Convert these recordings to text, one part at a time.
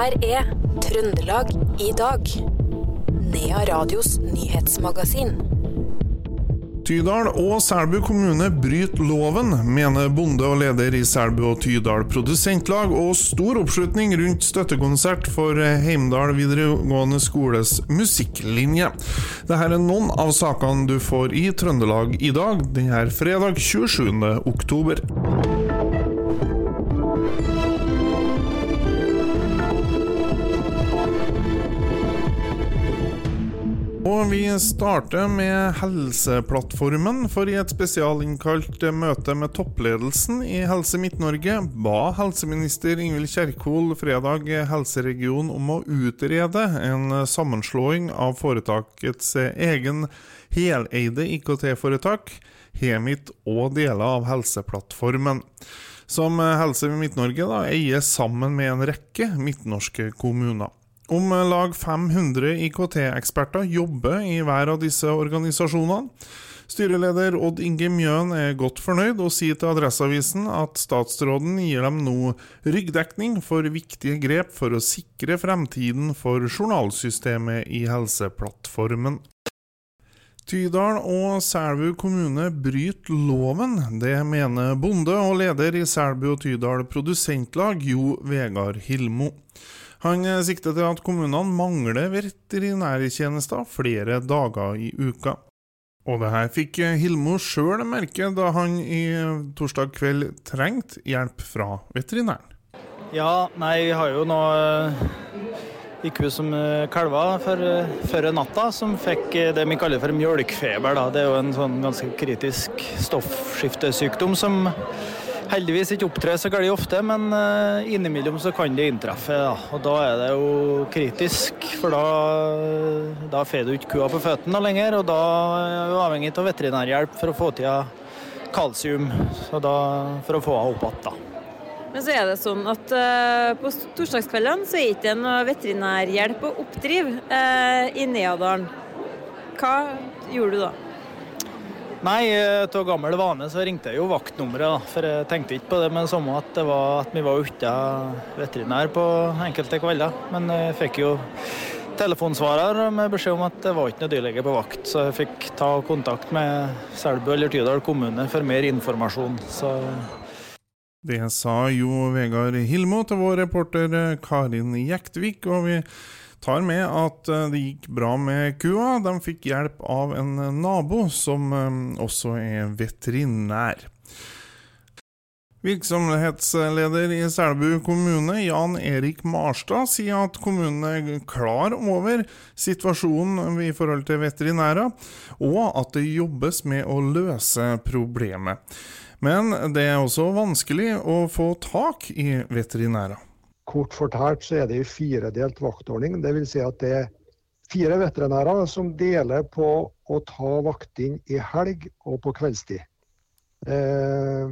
her er Trøndelag i dag. Nea Radios nyhetsmagasin. Tydal og Selbu kommune bryter loven, mener bonde og leder i Selbu og Tydal produsentlag, og stor oppslutning rundt støttekonsert for Heimdal videregående skoles musikklinje. Dette er noen av sakene du får i Trøndelag i dag, denne fredag 27. oktober. Og vi starter med Helseplattformen, for i et spesialinnkalt møte med toppledelsen i Helse Midt-Norge ba helseminister Ingvild Kjerkol fredag helseregionen om å utrede en sammenslåing av foretakets egen heleide IKT-foretak, Hemit og deler av Helseplattformen som Helse Midt-Norge eier sammen med en rekke midtnorske kommuner. Om lag 500 IKT-eksperter jobber i hver av disse organisasjonene. Styreleder Odd Inge Mjøen er godt fornøyd, og sier til Adresseavisen at statsråden gir dem nå ryggdekning for viktige grep for å sikre fremtiden for journalsystemet i Helseplattformen. Tydal og Selbu kommune bryter loven. Det mener bonde og leder i Selbu og Tydal produsentlag, Jo Vegard Hilmo. Han sikter til at kommunene mangler veterinærtjenester flere dager i uka. Og det her fikk Hilmo sjøl merke da han i torsdag kveld trengte hjelp fra veterinæren. Ja, nei, vi har jo nå ei ku som kalva før natta, som fikk det vi kaller for mjølkfeber. Da. Det er jo en sånn ganske kritisk stoffskiftesykdom som heldigvis ikke opptre så galt ofte, men uh, innimellom så kan det inntreffe. Ja. Og da er det jo kritisk, for da, da får du ikke kua på føttene lenger. Og da er du avhengig av veterinærhjelp for å få til kalsium, da, for å få henne opp igjen. Men så er det sånn at uh, på torsdagskveldene så er det ikke noe veterinærhjelp å oppdrive uh, i Neadalen. Hva gjorde du da? Nei, av gammel vane så ringte jeg jo vaktnummeret, for jeg tenkte ikke på det det samme at, det var, at vi var uten veterinær på enkelte kvelder. Men jeg fikk jo telefonsvarer med beskjed om at det var ikke noe dyrlege på vakt, så jeg fikk ta kontakt med Selbu eller Tydal kommune for mer informasjon. Så det sa Jo Vegard Hilmo til vår reporter Karin Jektvik. og vi tar med at det gikk bra med kua. De fikk hjelp av en nabo som også er veterinær. Virksomhetsleder i Selbu kommune, Jan Erik Marstad, sier at kommunen er klar over situasjonen i forhold til veterinærer, og at det jobbes med å løse problemet. Men det er også vanskelig å få tak i veterinærer. Kort fortalt så er det en firedelt vaktordning. Dvs. Si at det er fire veterinærer som deler på å ta vakting i helg og på kveldstid. Eh,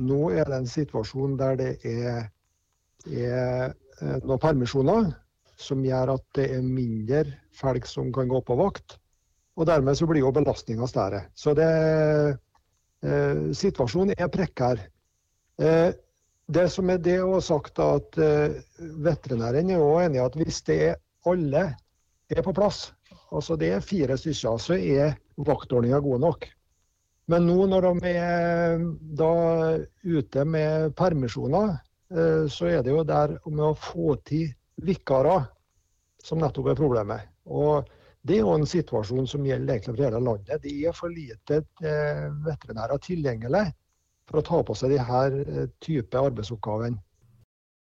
nå er det en situasjon der det er, er noen permisjoner som gjør at det er mindre folk som kan gå på vakt. Og dermed så blir jo belastninga større. Så det, eh, situasjonen er prekær. Eh, det som er det å sagt at uh, Veterinæren er også enig i at hvis det er alle er på plass, altså det er fire stykker, så er vaktordninga god nok. Men nå når de er da ute med permisjoner, eh, så er det jo der med å få til vikarer som nettopp er problemet. Og det er jo en situasjon som gjelder egentlig for hele landet. Det er for lite eh, veterinærer tilgjengelig for å ta på seg de her type arbeidsoppgavene.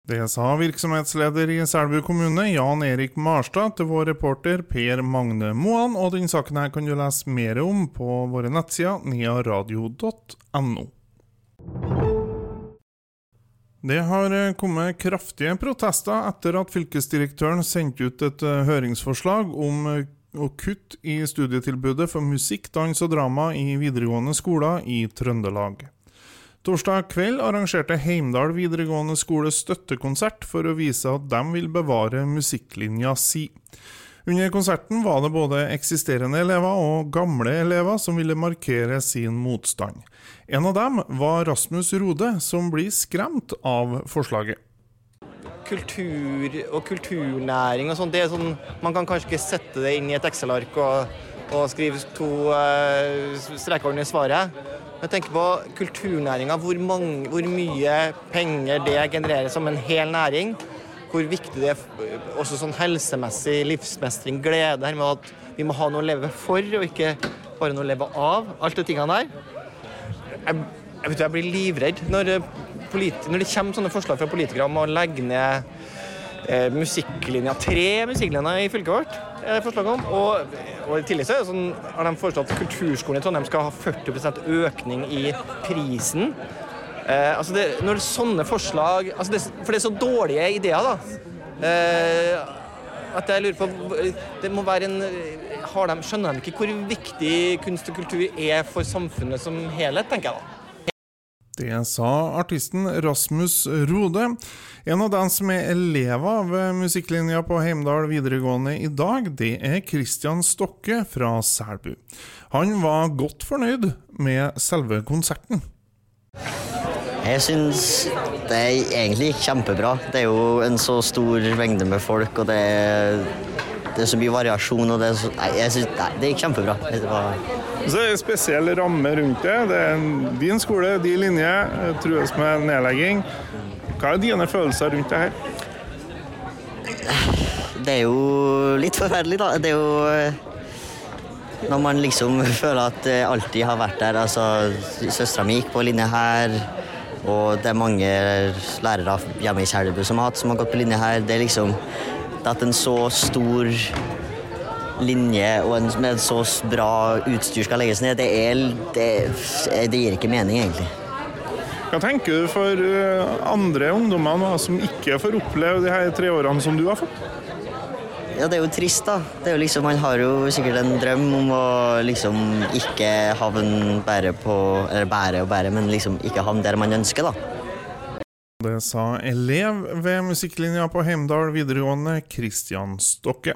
Det sa virksomhetsleder i Selbu kommune, Jan Erik Marstad, til vår reporter Per Magne Moan, og den saken her kan du lese mer om på våre nettsider niaradio.no. Det har kommet kraftige protester etter at fylkesdirektøren sendte ut et høringsforslag om å kutte i studietilbudet for musikk, dans og drama i videregående skoler i Trøndelag. Torsdag kveld arrangerte Heimdal videregående skole støttekonsert for å vise at de vil bevare musikklinja si. Under konserten var det både eksisterende elever og gamle elever som ville markere sin motstand. En av dem var Rasmus Rode, som blir skremt av forslaget. kultur og kulturnæring og sånn, det er sånn Man kan kanskje ikke sette det inn i et Excel-ark og, og, skrive to uh, streker under svaret. Jeg tenker på kulturnæringa, hvor, hvor, mye penger det genererer som en hel næring. Hvor viktig det er også sånn helsemessig livsmestring, glede her med at vi må ha noe å leve for, og ikke bare noe å leve av. Alt de tingene der. Jeg, jeg, jeg blir livredd når når det kommer sånne forslag fra politikere om å legge ned eh, musikklinja, tre musikklinjer i fylket vårt, er det forslag om. Og, og i tillegg så sånn, har de foreslått at kulturskolen i Trondheim skal ha 40% økning i prisen. Eh, altså det, når sånne forslag altså det, For det er så dårlige ideer, da. Eh, at jeg lurer på Det må være en de, Skjønner de ikke hvor viktig kunst og kultur er for samfunnet som helhet, tenker jeg da. Det sa artisten Rasmus Rode. En av dem som er elever ved musikklinja på Heimdal videregående i dag, det er Kristian Stokke fra Selbu. Han var godt fornøyd med selve konserten. Jeg syns det er egentlig kjempebra. Det er jo en så stor mengde med folk, og det er, det er så mye variasjon. og Det, så, nei, synes, nei, det gikk kjempebra. Det var så er det en spesiell ramme rundt det. Det er din skole, din linje, trues med nedlegging. Hva er dine følelser rundt det her? Det er jo litt forferdelig, da. Det er jo eh, når man liksom føler at det alltid har vært der. Altså, Søstera mi gikk på linje her, og det er mange lærere hjemme i Selbu som har hatt som har gått på linje her. Det er liksom det at en så stor linje og en, med så bra utstyr skal legges ned, det, er, det, det gir ikke mening, egentlig. Hva tenker du for eh, andre ungdommer nå, som ikke får oppleve de her tre årene som du har fått? Ja, det er jo trist, da. Det jo liksom, Man har jo sikkert en drøm om å liksom ikke havne bare på Eller bære og bære, men liksom ikke havne der man ønsker, da. Det sa elev ved musikklinja på Heimdal videregående, Kristian Stokke.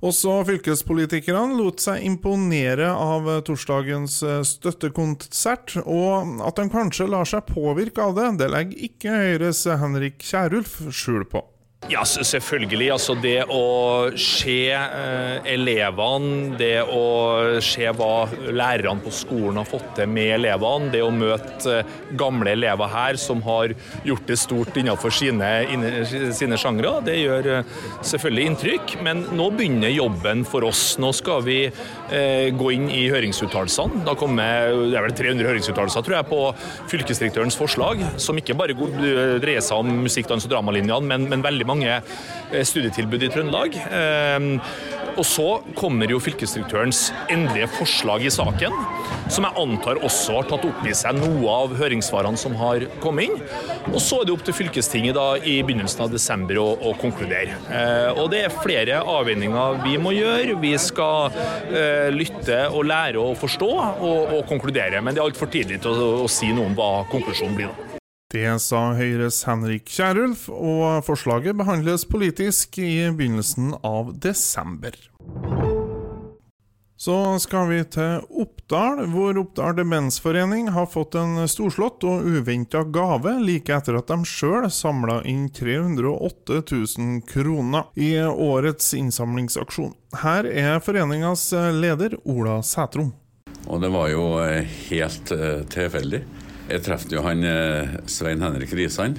Også fylkespolitikerne lot seg imponere av torsdagens eh, støttekonsert, og at de kanskje lar seg påvirke av det, det legger ikke Høyres Henrik Kjærulf skjul på. Ja, selvfølgelig. Altså det å se eh, elevene, det å se hva lærerne på skolen har fått til med elevene, det å møte eh, gamle elever her som har gjort det stort innenfor sine, sine sjangre, det gjør eh, selvfølgelig inntrykk. Men nå begynner jobben for oss. Nå skal vi gå inn i høringsuttalelsene. Det er vel 300 høringsuttalelser tror jeg, på fylkesdirektørens forslag, som ikke bare dreier seg om musikk, dans og dramalinjene, men, men veldig mange eh, studietilbud i Trøndelag. Ehm, og så kommer jo fylkesdirektørens endelige forslag i saken, som jeg antar også har tatt opp i seg noe av høringssvarene som har kommet inn. Og så er det opp til fylkestinget da i begynnelsen av desember å, å konkludere. Eh, og det er flere avveininger vi må gjøre. Vi skal eh, lytte og lære å forstå og, og konkludere, men det er altfor tidlig til å, å si noe om hva konklusjonen blir. da. Det sa Høyres Henrik Kierulf, og forslaget behandles politisk i begynnelsen av desember. Så skal vi til Oppdal, hvor Oppdal demensforening har fått en storslått og uventa gave like etter at de sjøl samla inn 308 000 kroner i årets innsamlingsaksjon. Her er foreningas leder Ola Sætrom. Og det var jo helt uh, tilfeldig. Jeg traff jo han eh, Svein Henrik Risan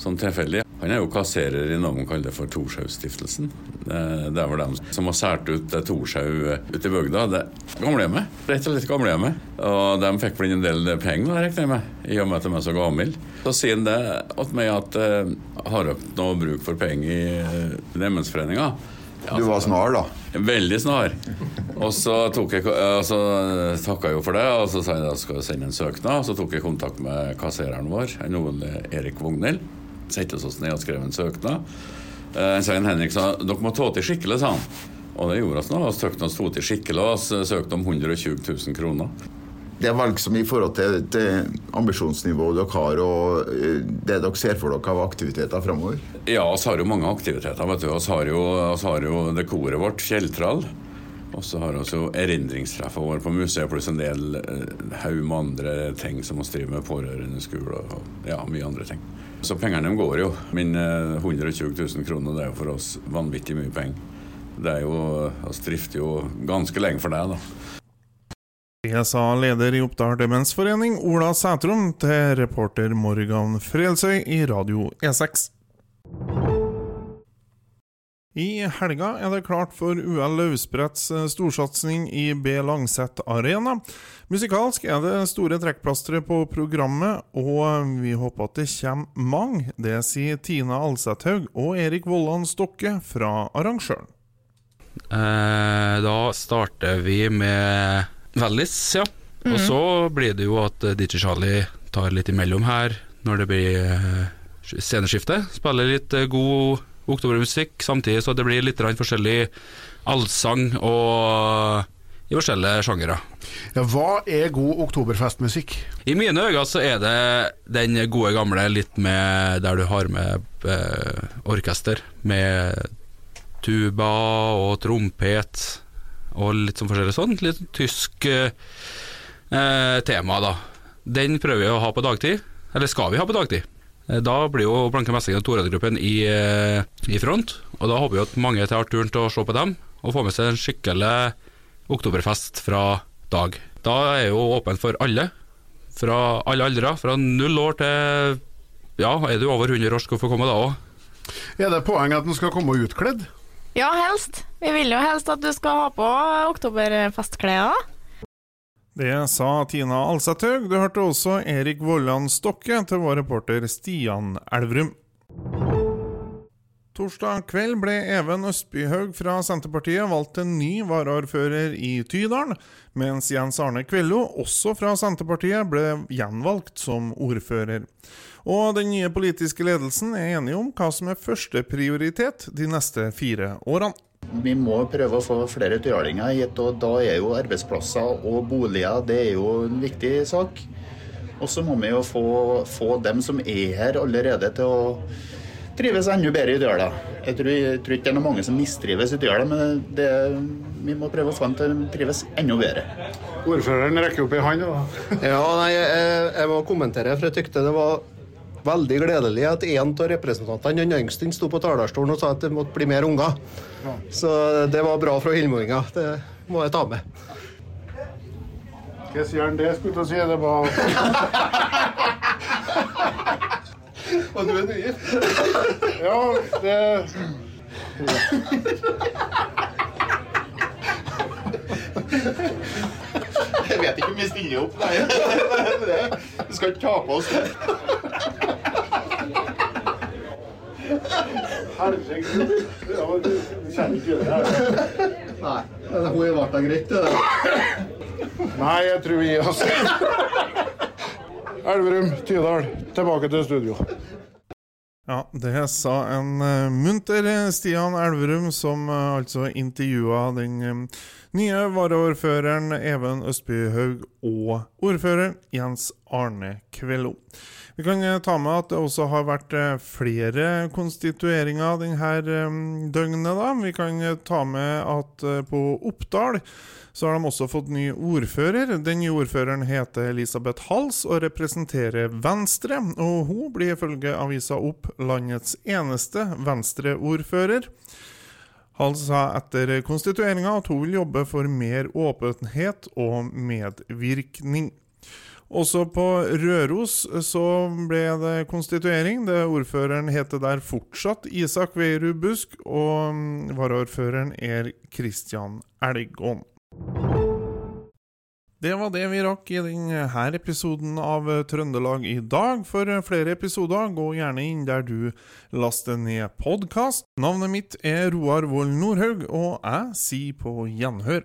sånn tilfeldig. Han er jo kasserer i noe man kaller for Torshaugstiftelsen. Det er vel dem som har sært ut Torshau eh, ute i bygda. Det gamlehjemmet. Rett og slett gamlehjemmet. Og de fikk vel en del penger, regner jeg med, i og med at de er så gamle. Så sier han det til meg at jeg har dere noe bruk for penger i uh, Ja, Du var snar, da? Veldig snar. Og så tok jeg, altså, takka jeg jo for det, og så sa jeg at jeg skal sende en søknad. Så tok jeg kontakt med kassereren vår, Ole Erik Vognhild. Sette oss ned og skrev en søknad. Eh, Svein Henrik sa dere må ta til skikkelig, sa han. Og det gjorde vi nå. Vi søkte oss til skikkelig og søkte om 120 000 kroner det er valg som i forhold til, til ambisjonsnivået dere har og eh, det dere ser for dere av aktiviteter framover? Ja, vi har jo mange aktiviteter. vet du. Vi har jo, har jo det koret vårt, Fjelltrall. Og så har vi erindringstreffene våre på museet, pluss en del eh, haug med andre ting som vi driver med pårørendeskole og ja, mye andre ting. Så pengene går jo. Eh, 120 000 kroner det er jo for oss vanvittig mye penger. Det er jo, Vi drifter jo ganske lenge for det, da. Det sa leder i Oppdal demensforening, Ola Sætrom, til reporter Morgan Frelsøy i Radio E6. I helga er det klart for UL Løvspretts storsatsing i B Langset Arena. Musikalsk er det store trekkplastere på programmet, og vi håper at det kommer mange. Det sier Tina Alsethaug og Erik Vollan Stokke fra arrangøren. Eh, da starter vi med Vellis, ja. Og Mhm. så blir det jo at eh, DJ Charlie tar litt imellom her når det blir eh, sceneskifte. Spiller litt eh, god oktobermusikk, samtidig så det blir litt forskjellig allsang og i forskjellige sjangere. Ja, hva er god oktoberfestmusikk? I mine øyne så er det den gode gamle litt med der du har med eh, orkester, med tuba og trompet og litt sånn forskjellig sånn. Litt tysk eh, eh, tema, da. Den prøver vi å ha på dagtid, eller skal vi ha på dagtid. Eh, Da blir jo Blanke Messing og Toradgruppen i, eh, i front, og da håper vi at mange tar turen til å se på dem, og få med seg en skikkelig oktoberfest fra dag. Da er jo åpen for alle, fra alle aldre, fra null år til Ja, er du over 100 år, skal du få komme da òg. Er det poeng at den skal komme utkledd? Ja, helst. Vi vil jo helst at du skal ha på oktoberfestklær. Det sa Tina Alsathaug. Du hørte også Erik Vollan Stokke til vår reporter Stian Elverum. Torsdag kveld ble Even Østbyhaug fra Senterpartiet valgt til ny varaordfører i Tydalen, mens Jens Arne Kvello, også fra Senterpartiet, ble gjenvalgt som ordfører. Og den nye politiske ledelsen er enige om hva som er førsteprioritet de neste fire årene. Vi må prøve å få flere tyalinger hit, og da er jo arbeidsplasser og boliger det er jo en viktig sak. Og så må vi jo få, få dem som er her allerede til å trives enda bedre i Døla. Jeg tror, jeg tror ikke det er noen mange som mistrives i Døla, men det, vi må prøve å få dem til å trives enda bedre. Ordføreren rekker opp i hånd. Ja, nei, jeg, jeg må kommentere, for jeg tykte det var veldig gledelig at en av representantene, den yngste, sto på talerstolen og sa at det måtte bli mer unger. Så det var bra fra Hillmoringa. Det må jeg ta med. Hva sier han det, skulle jeg til å si? Det var Og du er nygift? Ja, det Jeg vet ikke om vi stiller opp, nei. Vi skal ikke ta på oss det. Herregud. Nei. Hun er ble greit, det. Nei, jeg tror vi gir oss. Elverum, Tydal, tilbake til studio. Ja, det sa en eh, munter Stian Elverum, som eh, altså intervjua den eh, nye varaordføreren Even Østbyhaug og ordfører Jens Arne Kvello. Vi kan eh, ta med at det også har vært eh, flere konstitueringer denne døgnet. da. Vi kan eh, ta med at eh, på Oppdal så har de også fått ny ordfører. Den nye ordføreren heter Elisabeth Hals og representerer Venstre. Og hun blir ifølge avisa Opp landets eneste Venstre-ordfører. Hals sa etter konstitueringa at hun vil jobbe for mer åpenhet og medvirkning. Også på Røros så ble det konstituering. Det Ordføreren heter der fortsatt Isak Veierud Busk, og mm, varaordføreren er Kristian Elgån. Det var det vi rakk i denne episoden av Trøndelag i dag. For flere episoder, gå gjerne inn der du laster ned podkast. Navnet mitt er Roar Vold Nordhaug, og jeg sier på gjenhør.